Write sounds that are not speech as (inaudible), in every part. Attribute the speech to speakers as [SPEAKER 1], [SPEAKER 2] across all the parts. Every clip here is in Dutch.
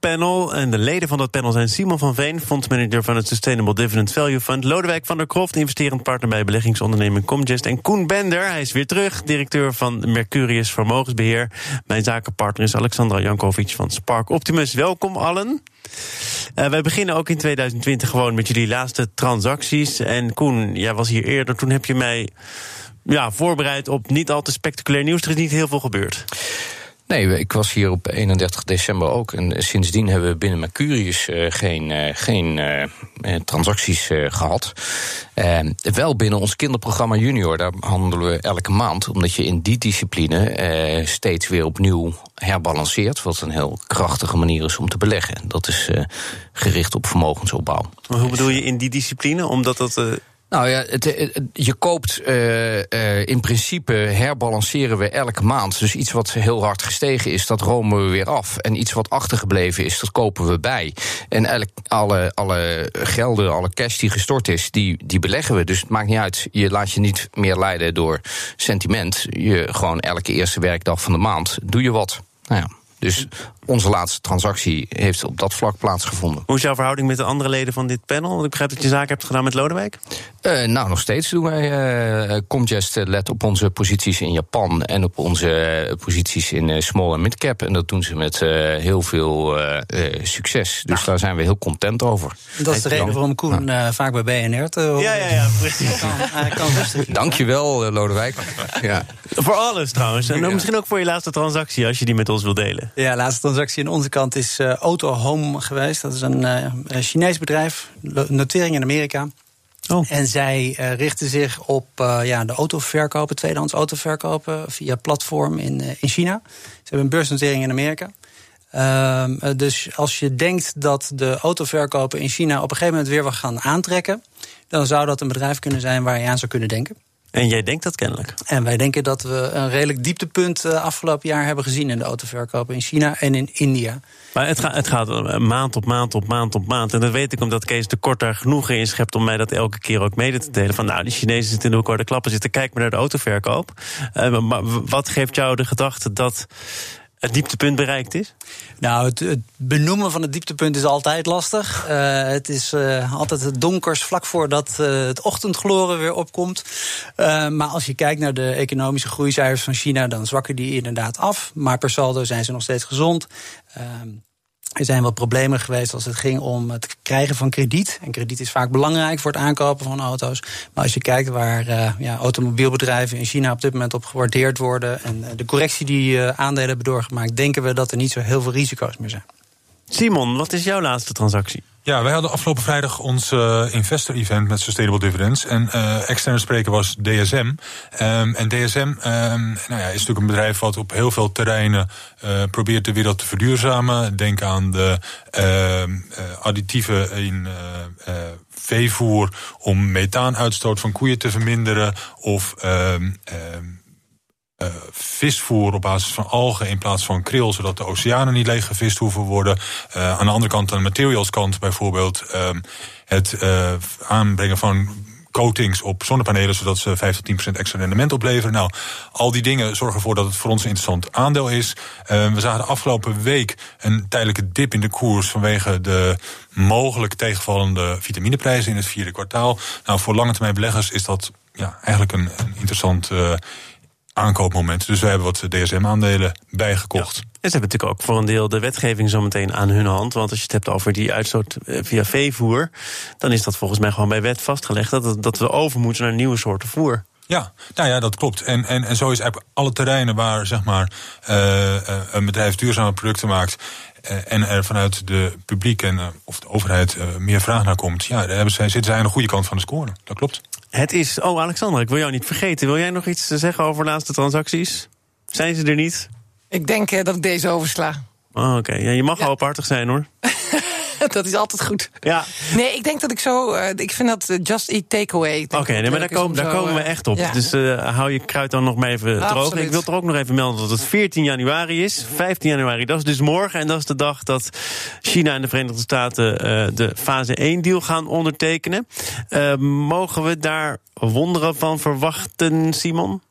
[SPEAKER 1] panel. En de leden van dat panel zijn Simon van Veen, fondsmanager van het Sustainable Dividend Value Fund. Lodewijk van der Kroft, investerend partner bij beleggingsonderneming Comgest. En Koen Bender, hij is weer terug, directeur van Mercurius Vermogensbeheer. Mijn zakenpartner is Alexandra Jankovic van Spark Optimus. Welkom allen. Uh, wij beginnen ook in 2020 gewoon met jullie laatste transacties. En Koen, jij was hier eerder, toen heb je mij ja, voorbereid op niet al te spectaculair nieuws. Er is niet heel veel gebeurd.
[SPEAKER 2] Nee, ik was hier op 31 december ook. En sindsdien hebben we binnen Mercurius uh, geen, uh, geen uh, transacties gehad. wel binnen ons kinderprogramma Junior, daar handelen we elke maand. Omdat je in die discipline steeds weer opnieuw herbalanceert. Wat een heel krachtige manier is om te beleggen. Dat is gericht op vermogensopbouw.
[SPEAKER 1] Maar hoe bedoel je in die discipline? Omdat dat
[SPEAKER 2] nou ja, het, je koopt uh, uh, in principe herbalanceren we elke maand. Dus iets wat heel hard gestegen is, dat romen we weer af. En iets wat achtergebleven is, dat kopen we bij. En elk, alle, alle gelden, alle cash die gestort is, die, die beleggen we. Dus het maakt niet uit. Je laat je niet meer leiden door sentiment. Je gewoon elke eerste werkdag van de maand doe je wat. Nou ja. Dus onze laatste transactie heeft op dat vlak plaatsgevonden.
[SPEAKER 1] Hoe is jouw verhouding met de andere leden van dit panel? Want ik begrijp dat je zaken hebt gedaan met Lodewijk.
[SPEAKER 2] Uh, nou, nog steeds doen wij. Uh, Comgest let op onze posities in Japan en op onze posities in small en midcap. En dat doen ze met heel veel succes. Dus daar zijn we heel content over.
[SPEAKER 3] Dat is de reden waarom Koen vaak bij BNR te
[SPEAKER 1] Ja, ja, ja, precies.
[SPEAKER 2] kan, Dankjewel, Lodewijk. (laughs) ja.
[SPEAKER 1] Voor alles trouwens. En misschien ook voor je laatste transactie, als je die met ons wilt delen.
[SPEAKER 3] Ja, laatste transactie aan onze kant is uh, Auto Home geweest. Dat is een uh, Chinees bedrijf, notering in Amerika. Oh. En zij uh, richten zich op ja, de autoverkopen, tweedehands autoverkopen via platform in, in China. Ze hebben een beursnotering in Amerika. Ehm, dus als je denkt dat de autoverkopen in China op een gegeven moment weer wat gaan aantrekken, dan zou dat een bedrijf kunnen zijn waar je aan zou kunnen denken.
[SPEAKER 1] En jij denkt dat kennelijk?
[SPEAKER 3] En wij denken dat we een redelijk dieptepunt uh, afgelopen jaar hebben gezien in de autoverkopen in China en in India.
[SPEAKER 1] Maar het, gaat, het gaat eh, maand op maand op maand op maand. En dat weet ik omdat Kees de Kort daar genoeg in schept om mij dat elke keer ook mede te delen. Van nou, die Chinezen zitten in de hoek de klappen zitten. Kijk maar naar de autoverkoop. Uh, maar wat geeft jou de gedachte dat het dieptepunt bereikt is?
[SPEAKER 3] Nou, het, het, benoemen van het dieptepunt is altijd lastig. Uh, het is uh, altijd het donkers vlak voordat uh, het ochtendgloren weer opkomt. maar als je kijkt naar de economische groeicijfers van China, dan zwakken die inderdaad af. Maar per saldo zijn ze nog steeds gezond. Er zijn wel problemen geweest als het ging om het krijgen van krediet. En krediet is vaak belangrijk voor het aankopen van auto's. Maar als je kijkt waar uh, ja, automobielbedrijven in China op dit moment op gewaardeerd worden. en de correctie die uh, aandelen hebben doorgemaakt, denken we dat er niet zo heel veel risico's meer zijn.
[SPEAKER 1] Simon, wat is jouw laatste transactie?
[SPEAKER 4] Ja, wij hadden afgelopen vrijdag ons uh, investor-event met Sustainable Dividends. En uh, externe spreker was DSM. Ehm, en DSM ehm, nou ja, is natuurlijk een bedrijf wat op heel veel terreinen uh, probeert de wereld te verduurzamen. Denk aan de ehm, additieven in veevoer om methaanuitstoot van koeien te verminderen. Of uh, visvoer op basis van algen in plaats van kril, zodat de oceanen niet leeggevist hoeven worden. Uh, aan de andere kant, aan de materialskant bijvoorbeeld, uh, het uh, aanbrengen van coatings op zonnepanelen, zodat ze 5 tot 10% extra rendement opleveren. Nou, al die dingen zorgen ervoor dat het voor ons een interessant aandeel is. we zagen de afgelopen week een tijdelijke dip in de koers vanwege de mogelijk tegenvallende vitamineprijzen in het vierde kwartaal. Nou, voor lange termijn beleggers is dat ja, eigenlijk een, een interessant aankoopmoment. Dus we hebben wat DSM-aandelen bijgekocht. Ja.
[SPEAKER 1] En ze hebben natuurlijk ook voor een deel de wetgeving zometeen aan hun hand. Want als je het hebt over die uitstoot eh, via veevoer, dan is dat volgens mij gewoon bij wet vastgelegd dat, dat we over moeten naar nieuwe soorten voer.
[SPEAKER 4] Ja, nou ja, dat klopt. En, en, en zo is eigenlijk alle terreinen waar zeg maar, uh, een bedrijf duurzame producten maakt. Uh, en er vanuit de publiek en of de overheid meer vraag naar komt. Ja, daar hebben zij, zitten zij aan de goede kant van de score. Dat klopt.
[SPEAKER 1] Het is. Oh, Alexander, ik wil jou niet vergeten. Wil jij nog iets zeggen over laatste transacties? Zijn ze er niet?
[SPEAKER 5] Ik denk uh, dat ik deze oversla.
[SPEAKER 1] Oh, Oké, ja, je mag ja. openhartig zijn hoor. (laughs) (laughs)
[SPEAKER 5] dat is altijd goed.
[SPEAKER 1] Ja.
[SPEAKER 5] Nee, ik denk dat ik zo. Uh, ik vind dat uh, just eat takeaway.
[SPEAKER 1] Oké, nee, maar daar, kom, daar komen we echt op. Ja. Dus uh, hou je kruid dan nog maar even droog. Ik wil er ook nog even melden dat het 14 januari is. 15 januari, dat is dus morgen. En dat is de dag dat China en de Verenigde Staten de fase 1-deal gaan ondertekenen. mogen we daar wonderen van verwachten, Simon?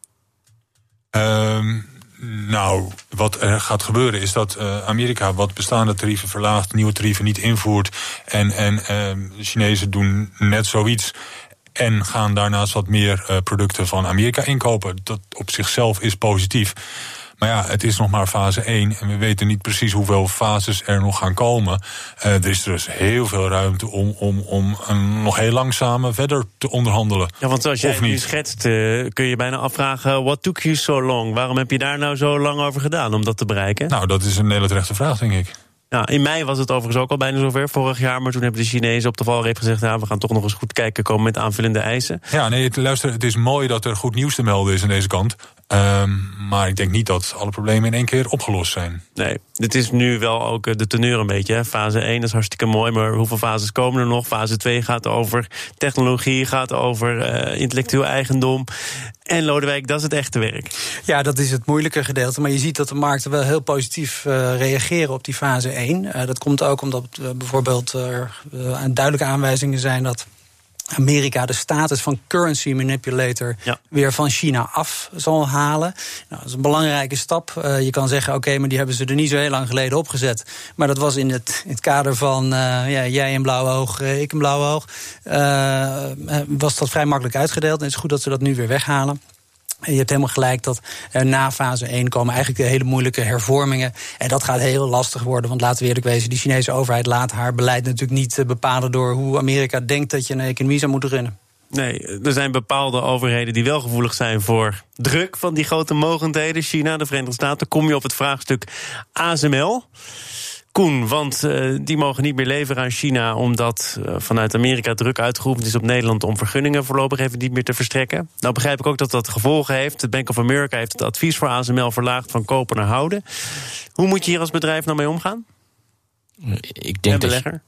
[SPEAKER 4] Um, nou, wat er gaat gebeuren is dat uh, Amerika wat bestaande tarieven verlaagt, nieuwe tarieven niet invoert. En, en uh, Chinezen doen net zoiets. En gaan daarnaast wat meer uh, producten van Amerika inkopen. Dat op zichzelf is positief. Maar ja, het is nog maar fase 1 en we weten niet precies hoeveel fases er nog gaan komen. Uh, er is dus heel veel ruimte om, om, om um, nog heel langzaam verder te onderhandelen.
[SPEAKER 1] Ja, want zoals jij nu schetst, uh, kun je bijna afvragen: what took you so long? Waarom heb je daar nou zo lang over gedaan om dat te bereiken?
[SPEAKER 4] Nou, dat is een hele terechte vraag, denk ik.
[SPEAKER 1] Ja, in mei was het overigens ook al bijna zover, vorig jaar. Maar toen hebben de Chinezen op de valreep gezegd... Ja, we gaan toch nog eens goed kijken, komen met aanvullende eisen.
[SPEAKER 4] Ja, nee, luister, het is mooi dat er goed nieuws te melden is aan deze kant. Um, maar ik denk niet dat alle problemen in één keer opgelost zijn.
[SPEAKER 1] Nee, dit is nu wel ook eh, de teneur een beetje. Hè. Fase 1 is hartstikke mooi, maar hoeveel fases komen er nog? Fase 2 gaat over technologie, gaat over uh, intellectueel eigendom. En Lodewijk, dat is het echte werk.
[SPEAKER 3] Ja, dat is het moeilijke gedeelte. Maar je ziet dat de markten wel heel positief uh, reageren op die fase 1. Uh, dat komt ook omdat uh, bijvoorbeeld er duidelijke aanwijzingen zijn dat Amerika de status van currency manipulator ja. weer van China af zal halen. Nou, dat is een belangrijke stap. Uh, je kan zeggen, oké, okay, maar die hebben ze er niet zo heel lang geleden opgezet. Maar dat was in het, in het kader van uh, ja, jij een blauwe oog, uh, ik een blauwe oog. was dat vrij makkelijk uitgedeeld. En het is goed dat ze dat nu weer weghalen. Je hebt helemaal gelijk dat na fase 1 komen eigenlijk de hele moeilijke hervormingen. En dat gaat heel lastig worden. Want laten we eerlijk wezen, die Chinese overheid laat haar beleid natuurlijk niet eh, bepalen door hoe Amerika denkt dat je een economie zou moeten runnen.
[SPEAKER 1] Nee, er zijn bepaalde overheden die wel gevoelig zijn voor druk van die grote mogendheden. China, de Verenigde Staten. Kom je op het vraagstuk ASML. Koen, want uh, die mogen niet meer leveren aan China... omdat uh, vanuit Amerika druk uitgeroepen is op Nederland... om vergunningen voorlopig even niet meer te verstrekken. Nou begrijp ik ook dat dat gevolgen heeft. De Bank of America heeft het advies voor ASML verlaagd... van kopen naar houden. Hoe moet je hier als bedrijf nou mee omgaan?
[SPEAKER 2] Ik denk dat je,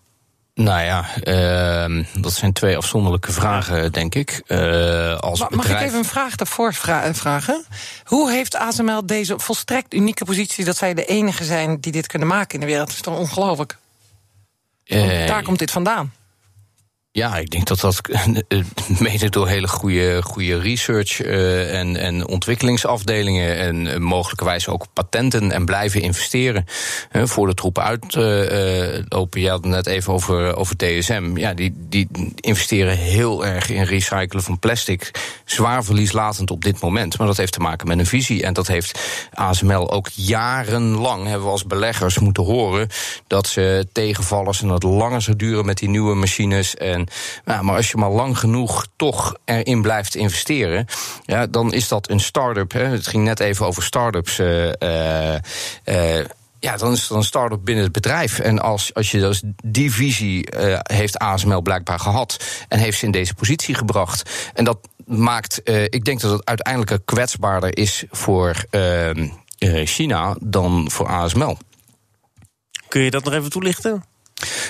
[SPEAKER 2] nou ja, uh, dat zijn twee afzonderlijke vragen, denk ik. Uh, als
[SPEAKER 5] mag,
[SPEAKER 2] bedrijf...
[SPEAKER 5] mag ik even een vraag daarvoor vragen? Hoe heeft ASML deze volstrekt unieke positie... dat zij de enige zijn die dit kunnen maken in de wereld? Dat is toch ongelooflijk? Uh, daar komt dit vandaan.
[SPEAKER 2] Ja, ik denk dat dat mede door hele goede, goede research uh, en, en ontwikkelingsafdelingen en uh, mogelijkerwijs ook patenten en blijven investeren voor de troepen uitlopen. Je had het net even over, over DSM. Ja, die, die investeren heel erg in recyclen van plastic. Zwaar verlieslatend op dit moment. Maar dat heeft te maken met een visie. En dat heeft ASML ook jarenlang, hebben we als beleggers moeten horen, dat ze tegenvallers en dat langer zou duren met die nieuwe machines. En maar als je maar lang genoeg toch erin blijft investeren, ja, dan is dat een start-up. Hè. Het ging net even over start-ups. Uh, uh, ja, dan is het een start-up binnen het bedrijf. En als, als je dus die visie heeft ASML blijkbaar gehad en heeft ze in deze positie gebracht. En dat maakt, ik denk dat het uiteindelijk kwetsbaarder is voor China dan voor ASML.
[SPEAKER 1] Kun je dat nog even toelichten?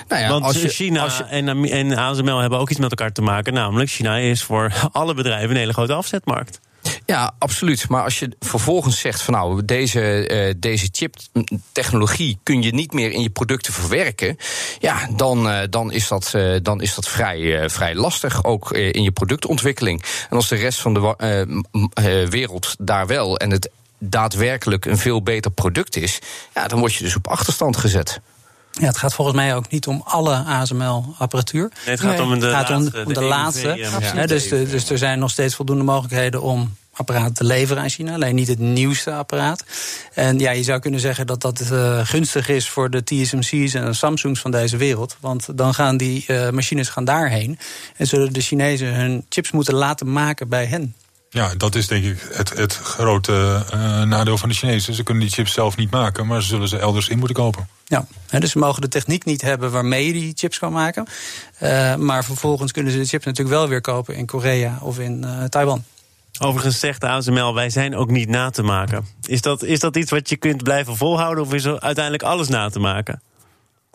[SPEAKER 1] Nou ja, Want als je, China als je... En, en ASML hebben ook iets met elkaar te maken. Namelijk, China is voor (laughs) alle bedrijven een hele grote afzetmarkt.
[SPEAKER 2] Ja, absoluut. Maar als je vervolgens zegt van nou, deze, uh, deze chiptechnologie kun je niet meer in je producten verwerken. Ja, dan, uh, dan is dat, uh, dan is dat vrij, vrij lastig, ook in je productontwikkeling. En als de rest van de wereld daar wel en het daadwerkelijk een veel beter product is, ja, dan word je dus op achterstand gezet.
[SPEAKER 3] Ja, het gaat volgens mij ook niet om alle ASML-apparatuur.
[SPEAKER 1] Nee, het gaat om de laatste.
[SPEAKER 3] Om de, de laatste. Ja. dus, de, dus er zijn nog steeds voldoende mogelijkheden om apparaten te leveren aan China. Alleen niet het nieuwste apparaat. En ja, je zou kunnen zeggen dat dat uh, gunstig is voor de TSMC's en de Samsungs van deze wereld. Want dan gaan die uh, machines gaan daarheen. En zullen de Chinezen hun chips moeten laten maken bij hen.
[SPEAKER 4] Ja, dat is denk ik het, het grote uh, nadeel van de Chinezen. Ze kunnen die chips zelf niet maken, maar ze zullen ze elders in moeten kopen.
[SPEAKER 3] Ja, dus ze mogen de techniek niet hebben waarmee je die chips kan maken. Uh, maar vervolgens kunnen ze de chips natuurlijk wel weer kopen in Korea of in uh, Taiwan.
[SPEAKER 1] Overigens zegt ASML, wij zijn ook niet na te maken. Is dat, is dat iets wat je kunt blijven volhouden of is er uiteindelijk alles na te maken?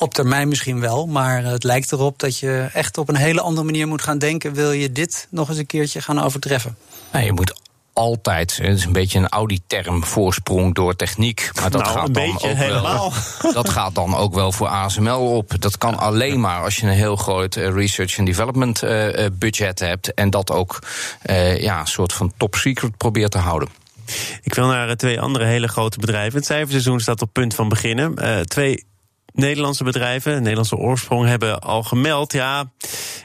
[SPEAKER 3] Op termijn misschien wel, maar het lijkt erop dat je echt op een hele andere manier moet gaan denken. Wil je dit nog eens een keertje gaan overtreffen?
[SPEAKER 2] Nee, je moet altijd, het is een beetje een Audi-term, voorsprong door techniek. Maar dat
[SPEAKER 1] Nou,
[SPEAKER 2] gaat
[SPEAKER 1] een
[SPEAKER 2] dan
[SPEAKER 1] beetje,
[SPEAKER 2] ook
[SPEAKER 1] helemaal.
[SPEAKER 2] wel. (laughs) Dat gaat dan ook wel voor ASML op. Dat kan alleen maar als je een heel groot eh, research and development eh, eh, budget hebt. En dat ook eh, ja, een soort van top secret probeert te houden.
[SPEAKER 1] Ik wil naar eh, twee andere hele grote bedrijven. Het cijferseizoen staat op punt van beginnen. Eh, twee Nederlandse bedrijven, Nederlandse oorsprong, hebben al gemeld. Ja,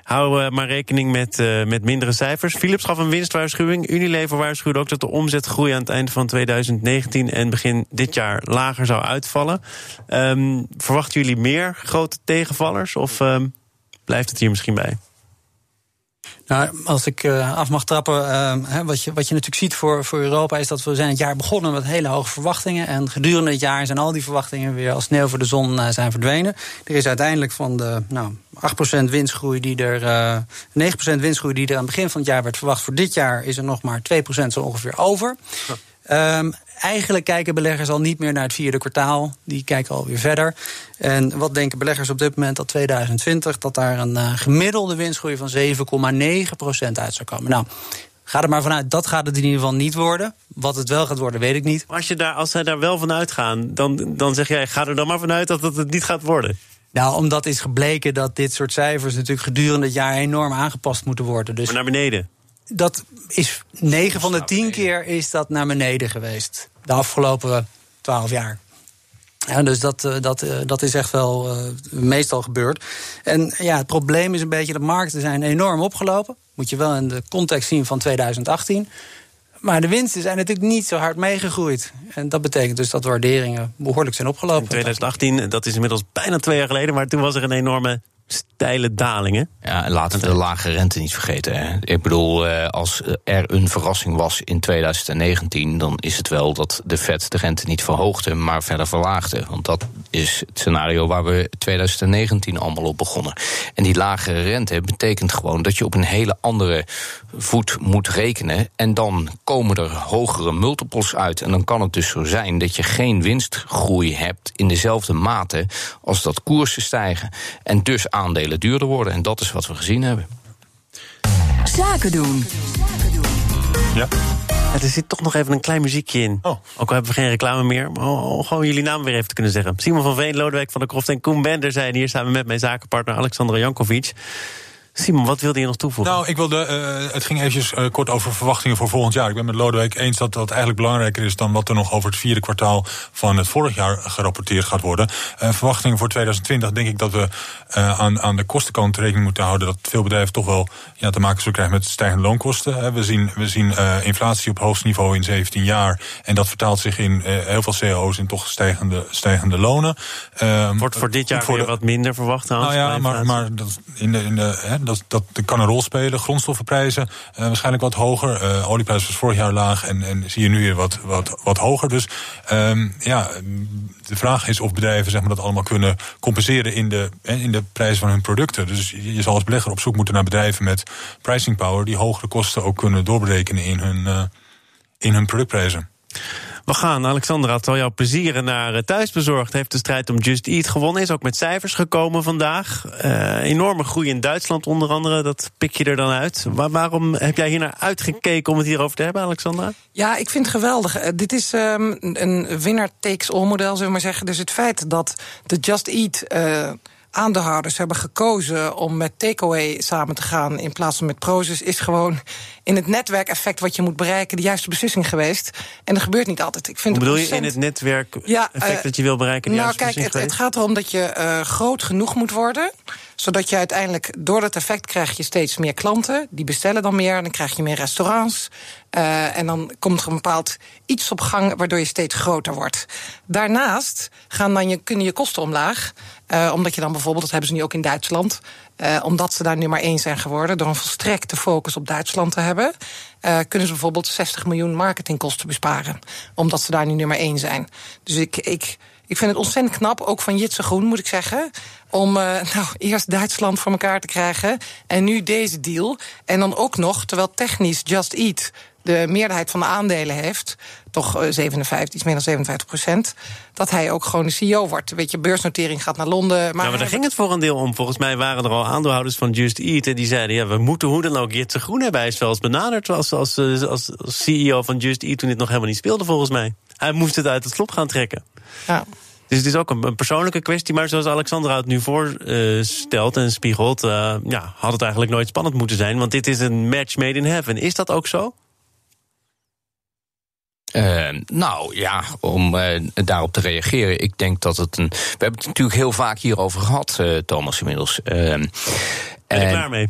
[SPEAKER 1] hou eh, maar rekening met, eh, met mindere cijfers. Philips gaf een winstwaarschuwing. Unilever waarschuwde ook dat de omzetgroei aan het eind van 2019 en begin dit jaar lager zou uitvallen. Ehm, verwachten jullie meer grote tegenvallers of ehm, blijft het hier misschien bij?
[SPEAKER 3] Nou, als ik eh, af mag trappen, eh, hè, wat, je, wat je natuurlijk ziet voor, voor Europa is dat we zijn het jaar begonnen met hele hoge verwachtingen. En gedurende het jaar zijn al die verwachtingen weer als sneeuw voor de zon eh, zijn verdwenen. Er is uiteindelijk van de nou, 8% winstgroei die er, eh 9% winstgroei die er aan het begin van het jaar werd verwacht voor dit jaar, is er nog maar 2% zo ongeveer over. Ehm, eigenlijk kijken beleggers al niet meer naar het vierde kwartaal. Die kijken alweer verder. En wat denken beleggers op dit moment dat 2020... dat daar een eh, gemiddelde winstgroei van 7,9% uit zou komen. Nou, ga er maar vanuit, dat gaat het in ieder geval niet worden. Wat het wel gaat worden, weet ik niet.
[SPEAKER 1] Maar als, je daar, als zij daar wel van uitgaan, dan, dan zeg jij, ga er dan maar vanuit dat het het niet gaat worden.
[SPEAKER 3] Nou, omdat is gebleken dat dit soort cijfers... natuurlijk gedurende het jaar enorm aangepast moeten worden. Dus
[SPEAKER 1] Maar naar beneden.
[SPEAKER 3] dat is 9 van de 10 keer is dat naar beneden geweest. De afgelopen 12 jaar. Ja, dus dat, eh, dat, eh, dat is echt wel eh, meestal gebeurd. En ja, het probleem is een beetje dat markten zijn enorm opgelopen. Moet je wel in de context zien van 2018. Maar de winsten zijn natuurlijk niet zo hard meegegroeid. En dat betekent dus dat de waarderingen behoorlijk zijn opgelopen.
[SPEAKER 1] In 2018, dat is inmiddels bijna twee jaar geleden, maar toen was er een enorme steile daling. Hè?
[SPEAKER 2] Ja, en laten we de lage rente niet vergeten. Hè. Ik bedoel, eh, als er een verrassing was in 2019, dan is het wel dat de Fed de rente niet verhoogde, maar verder verlaagde. Want dat is het scenario waar we 2019 allemaal op begonnen. En die lagere rente betekent gewoon dat je op een hele andere voet moet rekenen. En dan komen er hogere multiples uit. En dan kan het dus zo zijn dat je geen winstgroei hebt in dezelfde mate als dat koersen stijgen. En dus aandelen duurder worden. En dat is wat we gezien hebben.
[SPEAKER 6] Zaken doen.
[SPEAKER 4] Ja.
[SPEAKER 1] Ja, er zit toch nog even een klein muziekje in.
[SPEAKER 4] Oh.
[SPEAKER 1] Ook al hebben we geen reclame meer. Maar gewoon jullie naam weer even te kunnen zeggen. Simon van Veen, Lodewijk van der Kroft en Koen Bender zijn hier samen met mijn zakenpartner Alexandra Jankovic. Simon, wat wilde je nog toevoegen?
[SPEAKER 4] Nou, ik wilde, eh, het ging eventjes eh, kort over verwachtingen voor volgend jaar. Ik ben met Lodewijk eens dat dat eigenlijk belangrijker is dan wat er nog over het vierde kwartaal van het vorig jaar gerapporteerd gaat worden. Eh, verwachtingen voor 2020 denk ik dat we aan, aan de kostenkant rekening moeten houden dat veel bedrijven toch wel ja, te maken zullen krijgen met stijgende loonkosten. We zien, we zien inflatie op hoogst niveau in 17 jaar. En dat vertaalt zich in heel veel CEO's in toch stijgende, stijgende lonen. Ehm,
[SPEAKER 1] Wordt voor dit jaar
[SPEAKER 4] voor
[SPEAKER 1] weer
[SPEAKER 4] de-
[SPEAKER 1] wat minder verwacht, Hans?
[SPEAKER 4] nou ja, maar, maar dat, in de, in de, dat, dat kan een rol spelen. Grondstoffenprijzen eh, waarschijnlijk wat hoger. Eh olieprijs was vorig jaar laag en, en zie je nu weer wat, wat, wat hoger. Dus ehm, ja, de vraag is of bedrijven zeg maar, dat allemaal kunnen compenseren in de, in de prijs van hun producten. Dus je, zal als belegger op zoek moeten naar bedrijven met pricing power die hogere kosten ook kunnen doorberekenen in hun, eh, in hun productprijzen.
[SPEAKER 1] We gaan, Alexandra, het zal jou plezieren naar eh, thuisbezorgd. Heeft de strijd om Just Eat gewonnen. Is ook met cijfers gekomen vandaag. Eh, enorme groei in Duitsland onder andere. Dat pik je er dan uit. Waar- waarom heb jij hier naar uitgekeken om het hierover te hebben, Alexandra?
[SPEAKER 5] Ja, ik vind het geweldig. Eh, dit is ehm, een winner takes all model, zullen we maar zeggen. Dus het feit dat de Just Eat aandeelhouders hebben gekozen om met takeaway samen te gaan in plaats van met Prozus, is gewoon in het netwerkeffect wat je moet bereiken de juiste beslissing geweest. En dat gebeurt niet altijd. Ik vind
[SPEAKER 1] Hoe bedoel je in het
[SPEAKER 5] ontzettend-
[SPEAKER 1] netwerk
[SPEAKER 5] Ja,
[SPEAKER 1] effect
[SPEAKER 5] eh,
[SPEAKER 1] dat je wil bereiken? die
[SPEAKER 5] nou,
[SPEAKER 1] juiste
[SPEAKER 5] kijk, het gaat erom dat je eh, groot genoeg moet worden. Zodat je uiteindelijk, door dat effect krijg je steeds meer klanten. Die bestellen dan meer, en dan krijg je meer restaurants. Eh, en dan komt er een bepaald iets op gang, waardoor je steeds groter wordt. Daarnaast gaan dan je, kunnen je kosten omlaag. eh, omdat je dan bijvoorbeeld, dat hebben ze nu ook in Duitsland... eh, omdat ze daar nummer één zijn geworden... door een volstrekte focus op Duitsland te hebben... kunnen ze bijvoorbeeld 60 miljoen marketingkosten besparen. Omdat ze daar nu nummer één zijn. Dus ik... ik ik vind het ontzettend knap, ook van Jitse Groen moet ik zeggen. Om eh, nou, (laughs) eerst Duitsland voor elkaar te krijgen. En nu deze deal. En dan ook nog, terwijl technisch Just Eat de meerderheid van de aandelen heeft, toch eh, 57, iets meer dan 57 procent, dat hij ook gewoon de CEO wordt. Weet je, beursnotering gaat naar Londen. Maar,
[SPEAKER 1] Maar, maar daar ging het voor een deel om. Volgens mij waren er al aandeelhouders van Just Eat. En die zeiden: ja, we moeten hoe dan ook Jitse Groen hebben. Hij is zelfs benaderd als, als, eh, als, als CEO van Just Eat toen dit nog helemaal niet speelde, volgens mij. Hij moest het uit het slop gaan trekken.
[SPEAKER 5] Ja.
[SPEAKER 1] Dus het is ook een, een persoonlijke kwestie. Maar zoals Alexandra het nu voorstelt en spiegelt, eh, ja, had het eigenlijk nooit spannend moeten zijn. Want dit is een match made in heaven. Is dat ook zo?
[SPEAKER 2] Eh, nou ja, om eh, daarop te reageren. Ik denk dat het een. We hebben het natuurlijk heel vaak hierover gehad, eh, Thomas, inmiddels.
[SPEAKER 1] Ben je
[SPEAKER 2] en-
[SPEAKER 1] klaar mee?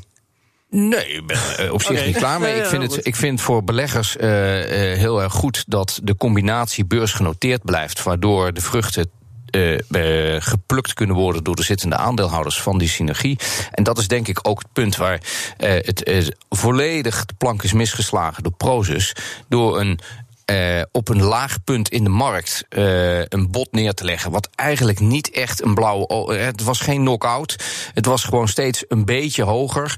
[SPEAKER 2] Nee, ik ben er op zich niet klaar mee. Ik, vind het, ik vind voor beleggers eh, eh, heel erg goed dat de combinatie beursgenoteerd blijft, waardoor de vruchten. eh, eh, geplukt kunnen worden door de zittende aandeelhouders van die synergie. En dat is denk ik ook het punt waar eh, het eh, volledig de plank is misgeslagen door Prozus. Door een eh, op een laag punt in de markt eh, een bod neer te leggen. Wat eigenlijk niet echt een blauwe. eh, Het was geen knock-out. Het was gewoon steeds een beetje hoger.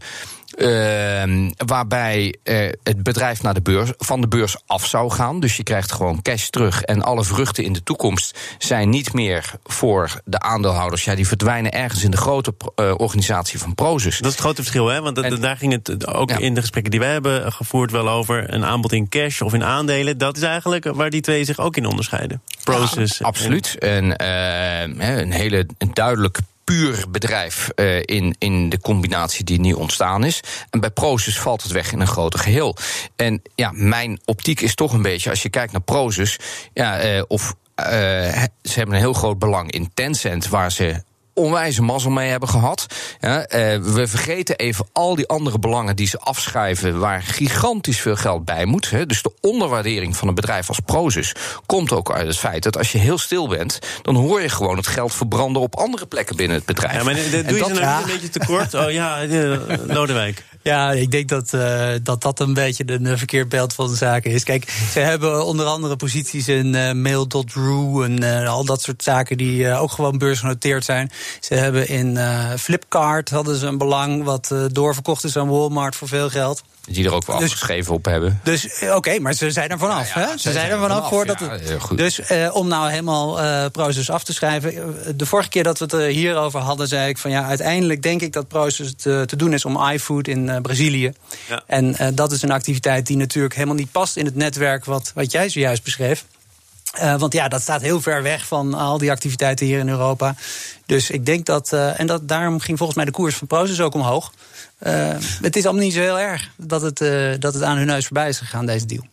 [SPEAKER 2] Ehm, waarbij eh, het bedrijf naar de beurs, van de beurs af zou gaan. Dus je krijgt gewoon cash terug. En alle vruchten in de toekomst zijn niet meer voor de aandeelhouders. Ja, die verdwijnen ergens in de grote eh, organisatie van Prozus.
[SPEAKER 1] Dat is het grote verschil, hè? Want
[SPEAKER 2] En-
[SPEAKER 1] daar ging het ook
[SPEAKER 2] Ja.
[SPEAKER 1] in de gesprekken die wij hebben gevoerd wel over. Een aanbod in cash of in aandelen. Dat is eigenlijk waar die twee zich ook in onderscheiden. Process.
[SPEAKER 2] Absoluut. En eh, hè, een hele duidelijk puur bedrijf eh, in, in de combinatie die nu ontstaan is. En bij Prozus valt het weg in een groter geheel. En ja, mijn optiek is toch een beetje, als je kijkt naar Prozus, ja, eh, of eh, ze hebben een heel groot belang in Tencent, waar ze onwijze mazzel mee hebben gehad. Ja, eh, we vergeten even al die andere belangen die ze afschrijven... waar gigantisch veel geld bij moet. Hè. Dus de onderwaardering van een bedrijf als Prozus... komt ook uit het feit dat als je heel stil bent... dan hoor je gewoon het geld verbranden op andere plekken binnen het bedrijf.
[SPEAKER 1] Ja, maar dat doe je
[SPEAKER 2] dat-
[SPEAKER 1] ze nou
[SPEAKER 3] ja.
[SPEAKER 1] een beetje tekort? Oh ja, eh, Lodewijk.
[SPEAKER 3] Ja, ik denk dat, eh, dat dat een beetje een verkeerd beeld van de zaken is. Kijk, ze hebben onder andere posities in eh Mail.ru en eh, al dat soort zaken die ook gewoon beursgenoteerd zijn. Ze hebben in Flipkart hadden ze een belang wat doorverkocht is aan Walmart voor veel geld.
[SPEAKER 2] Die er ook wel
[SPEAKER 3] Dus-
[SPEAKER 2] afgeschreven op hebben.
[SPEAKER 3] Dus eh, oké, maar ze zijn er vanaf.
[SPEAKER 2] Ja, ja,
[SPEAKER 3] hè?
[SPEAKER 2] ze
[SPEAKER 3] Ze zijn
[SPEAKER 2] zijn
[SPEAKER 3] er vanaf
[SPEAKER 2] vanaf,
[SPEAKER 3] voordat
[SPEAKER 2] ja,
[SPEAKER 3] het. Dus eh, om nou helemaal eh Proces af te schrijven. De vorige keer dat we het er hierover hadden, zei ik van ja, uiteindelijk denk ik dat Proces te, te doen is om iFood in eh, Brazilië.
[SPEAKER 1] Ja.
[SPEAKER 3] En eh, dat is een activiteit die natuurlijk helemaal niet past in het netwerk wat, wat jij zojuist beschreef. Eh, want ja, dat staat heel ver weg van al die activiteiten hier in Europa. Dus ik denk dat. eh, en dat, daarom ging volgens mij de koers van Proces ook omhoog. Eh, het is allemaal niet zo heel erg dat het, dat het aan hun neus voorbij is gegaan, deze deal.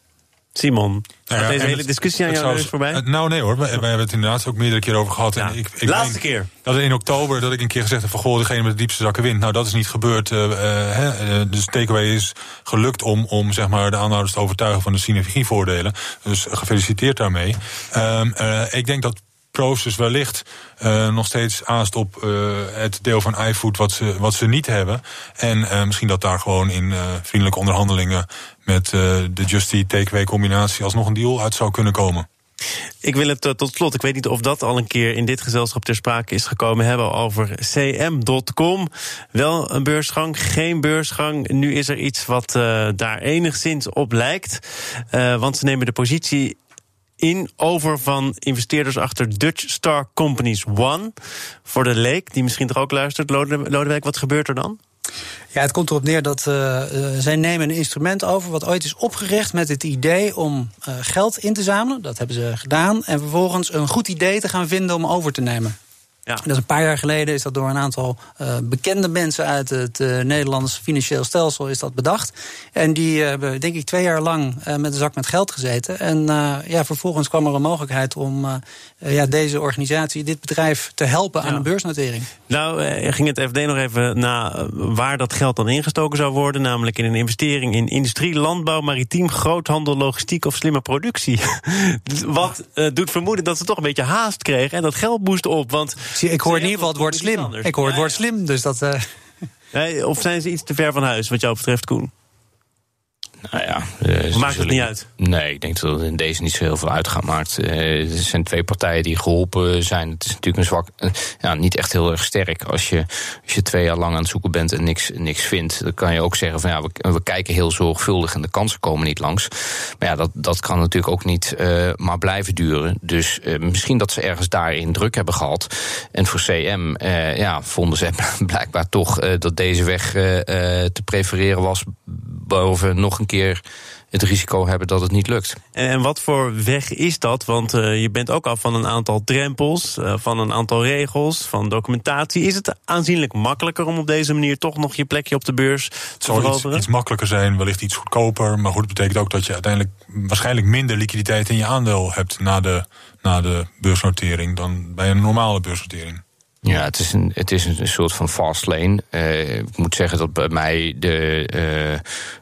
[SPEAKER 1] Simon, gaat
[SPEAKER 4] ja,
[SPEAKER 1] deze hele
[SPEAKER 4] het-
[SPEAKER 1] discussie aan jou
[SPEAKER 4] zou-
[SPEAKER 1] neus voorbij?
[SPEAKER 4] het- nou, nee hoor. Wij hebben het inderdaad ook meerdere keer over gehad.
[SPEAKER 1] Ja,
[SPEAKER 4] En ik, ik
[SPEAKER 1] laatste keer.
[SPEAKER 4] Dat in oktober dat ik een keer gezegd heb van goh, degene met de diepste zakken wint. Nou, dat is niet gebeurd. eh, eh, hè, eh, dus takeaway is gelukt om, om zeg maar, de aanhouders te overtuigen van de synergievoordelen. Dus gefeliciteerd daarmee. Ehm, eh, ik denk dat Proces wellicht eh, nog steeds aast op eh, het deel van iFood wat ze, wat ze niet hebben. En eh, misschien dat daar gewoon in eh, vriendelijke onderhandelingen met eh, de Just Eat Takeaway combinatie alsnog een deal uit zou kunnen komen.
[SPEAKER 1] Ik wil het eh, tot slot, ik weet niet of dat al een keer in dit gezelschap ter sprake is gekomen, hebben over cm.com. Wel een beursgang, geen beursgang. Nu is er iets wat eh, daar enigszins op lijkt. Want ze nemen de positie in over van investeerders achter Dutch Star Companies One. Voor de leek, die misschien toch ook luistert. Lode- Lodewijk, wat gebeurt er dan?
[SPEAKER 3] Ja, het komt erop neer dat uh, zij nemen een instrument over wat ooit is opgericht met het idee om uh, geld in te zamelen. Dat hebben ze gedaan. En vervolgens een goed idee te gaan vinden om over te nemen.
[SPEAKER 1] Ja.
[SPEAKER 3] Dat is een paar jaar geleden is dat door een aantal uh, bekende mensen uit het uh, Nederlands financieel stelsel is dat bedacht. En die hebben denk ik twee jaar lang uh, met een zak met geld gezeten. En ja, vervolgens kwam er een mogelijkheid om ja, deze organisatie, dit bedrijf te helpen
[SPEAKER 1] Ja.
[SPEAKER 3] aan een beursnotering.
[SPEAKER 1] Nou, eh, ging het FD nog even na eh, waar dat geld dan ingestoken zou worden. Namelijk in een investering in industrie, landbouw, maritiem, groothandel, logistiek of slimme productie. (laughs) Wat eh, doet vermoeden dat ze toch een beetje haast kregen en dat geld moest op. Want
[SPEAKER 3] Zie, ik hoor in ieder geval het woord slim. Ik hoor het woord slim, dus dat. eh,
[SPEAKER 1] Nee, of zijn ze iets te ver van huis, wat jou betreft, Koen?
[SPEAKER 2] Nou ja,
[SPEAKER 1] uh, maakt het niet uit?
[SPEAKER 2] Nee, ik denk dat het in deze niet zo heel veel uit gaat maakt. Uh, er zijn twee partijen die geholpen zijn. Het is natuurlijk een zwak, uh, ja, niet echt heel erg sterk. Als je, als je twee jaar lang aan het zoeken bent en niks, niks vindt, dan kan je ook zeggen van ja, we, we kijken heel zorgvuldig en de kansen komen niet langs. Maar ja, dat, dat kan natuurlijk ook niet maar blijven duren. Dus misschien dat ze ergens daarin druk hebben gehad. En voor CM ja, vonden ze (laughs) blijkbaar toch dat deze weg te prefereren was boven nog een keer het risico hebben dat het niet lukt.
[SPEAKER 1] En wat voor weg is dat? Want uh, je bent ook af van een aantal drempels, uh, van een aantal regels, van documentatie. Is het aanzienlijk makkelijker om op deze manier toch nog je plekje op de beurs te het zal
[SPEAKER 4] iets, iets, makkelijker zijn, wellicht iets goedkoper. Maar goed, het betekent ook dat je uiteindelijk waarschijnlijk minder liquiditeit in je aandeel hebt na de, na de beursnotering dan bij een normale beursnotering.
[SPEAKER 2] Ja, het is een, het is een soort van fast lane. Uh, ik moet zeggen dat bij mij de,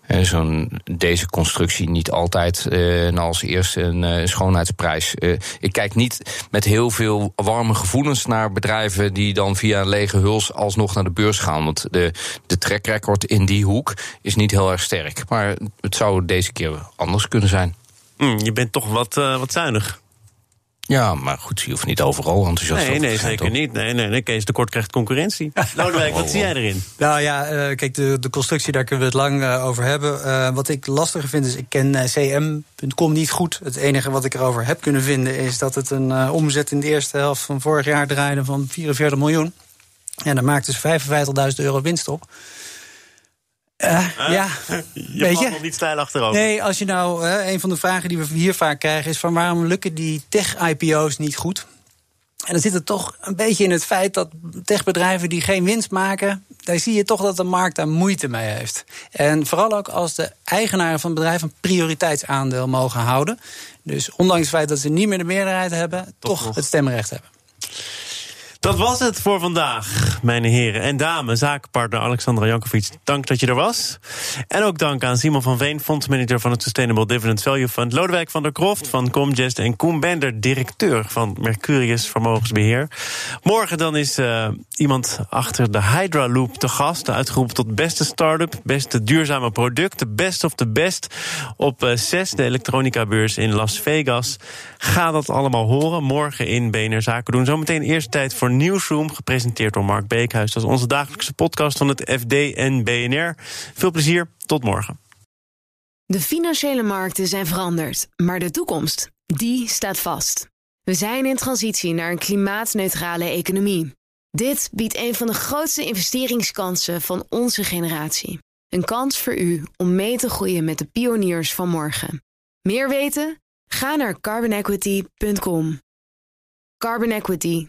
[SPEAKER 2] uh, zo'n, deze constructie niet altijd uh, als eerste een schoonheidsprijs. ik kijk niet met heel veel warme gevoelens naar bedrijven die dan via een lege huls alsnog naar de beurs gaan. Want de, de track record in die hoek is niet heel erg sterk. Maar het zou deze keer anders kunnen zijn.
[SPEAKER 1] Mm, je bent toch wat, wat zuinig.
[SPEAKER 2] Ja, maar goed, je hoeft niet overal enthousiast
[SPEAKER 1] nee, Nee, zeker niet. Nee, nee, nee, Kees Tekort krijgt concurrentie. Lodewijk, wat zie jij erin?
[SPEAKER 3] Nou ja, uh, kijk, de, de constructie, daar kunnen we het lang uh, over hebben. Uh, wat ik lastiger vind is, ik ken cm.com niet goed. Het enige wat ik erover heb kunnen vinden... is dat het een omzet in de eerste helft van vorig jaar draaide van 44 miljoen. En daar maakt dus 55.000 euro winst op.
[SPEAKER 1] Uh, ja, je weet je? nog niet stijl achterover.
[SPEAKER 3] Nee, als je nou, uh, een van de vragen die we hier vaak krijgen is van waarom lukken die tech-IPO's niet goed? En dan zit het toch een beetje in het feit dat techbedrijven die geen winst maken, daar zie je toch dat de markt daar moeite mee heeft. En vooral ook als de eigenaren van het bedrijf een prioriteitsaandeel mogen houden. Dus ondanks het feit dat ze niet meer de meerderheid hebben, toch, toch het stemrecht hebben.
[SPEAKER 1] Dat was het voor vandaag, mijn heren en dames. Zakenpartner Alexandra Jankovic, dank dat je er was. En ook dank aan Simon van Veen, fondsmanager van het Sustainable Dividend Value Fund. Lodewijk van der Kroft van Comgest en Koen Bender, directeur van Mercurius Vermogensbeheer. Morgen dan is uh, iemand achter de Hydra Loop te gast. Uitgeroepen tot beste start-up, beste duurzame product, de best of the best. Op uh, 6, de elektronica-beurs in Las Vegas. Ga dat allemaal horen. Morgen in BNR Zaken doen. Zometeen eerste tijd voor Newsroom, gepresenteerd door Mark Beekhuis. Dat is onze dagelijkse podcast van het FD en BNR. Veel plezier, tot morgen.
[SPEAKER 7] De financiële markten zijn veranderd, maar de toekomst, die staat vast. We zijn in transitie naar een klimaatneutrale economie. Dit biedt een van de grootste investeringskansen van onze generatie. Een kans voor u om mee te groeien met de pioniers van morgen. Meer weten? Ga naar carbonequity.com. Carbon Equity.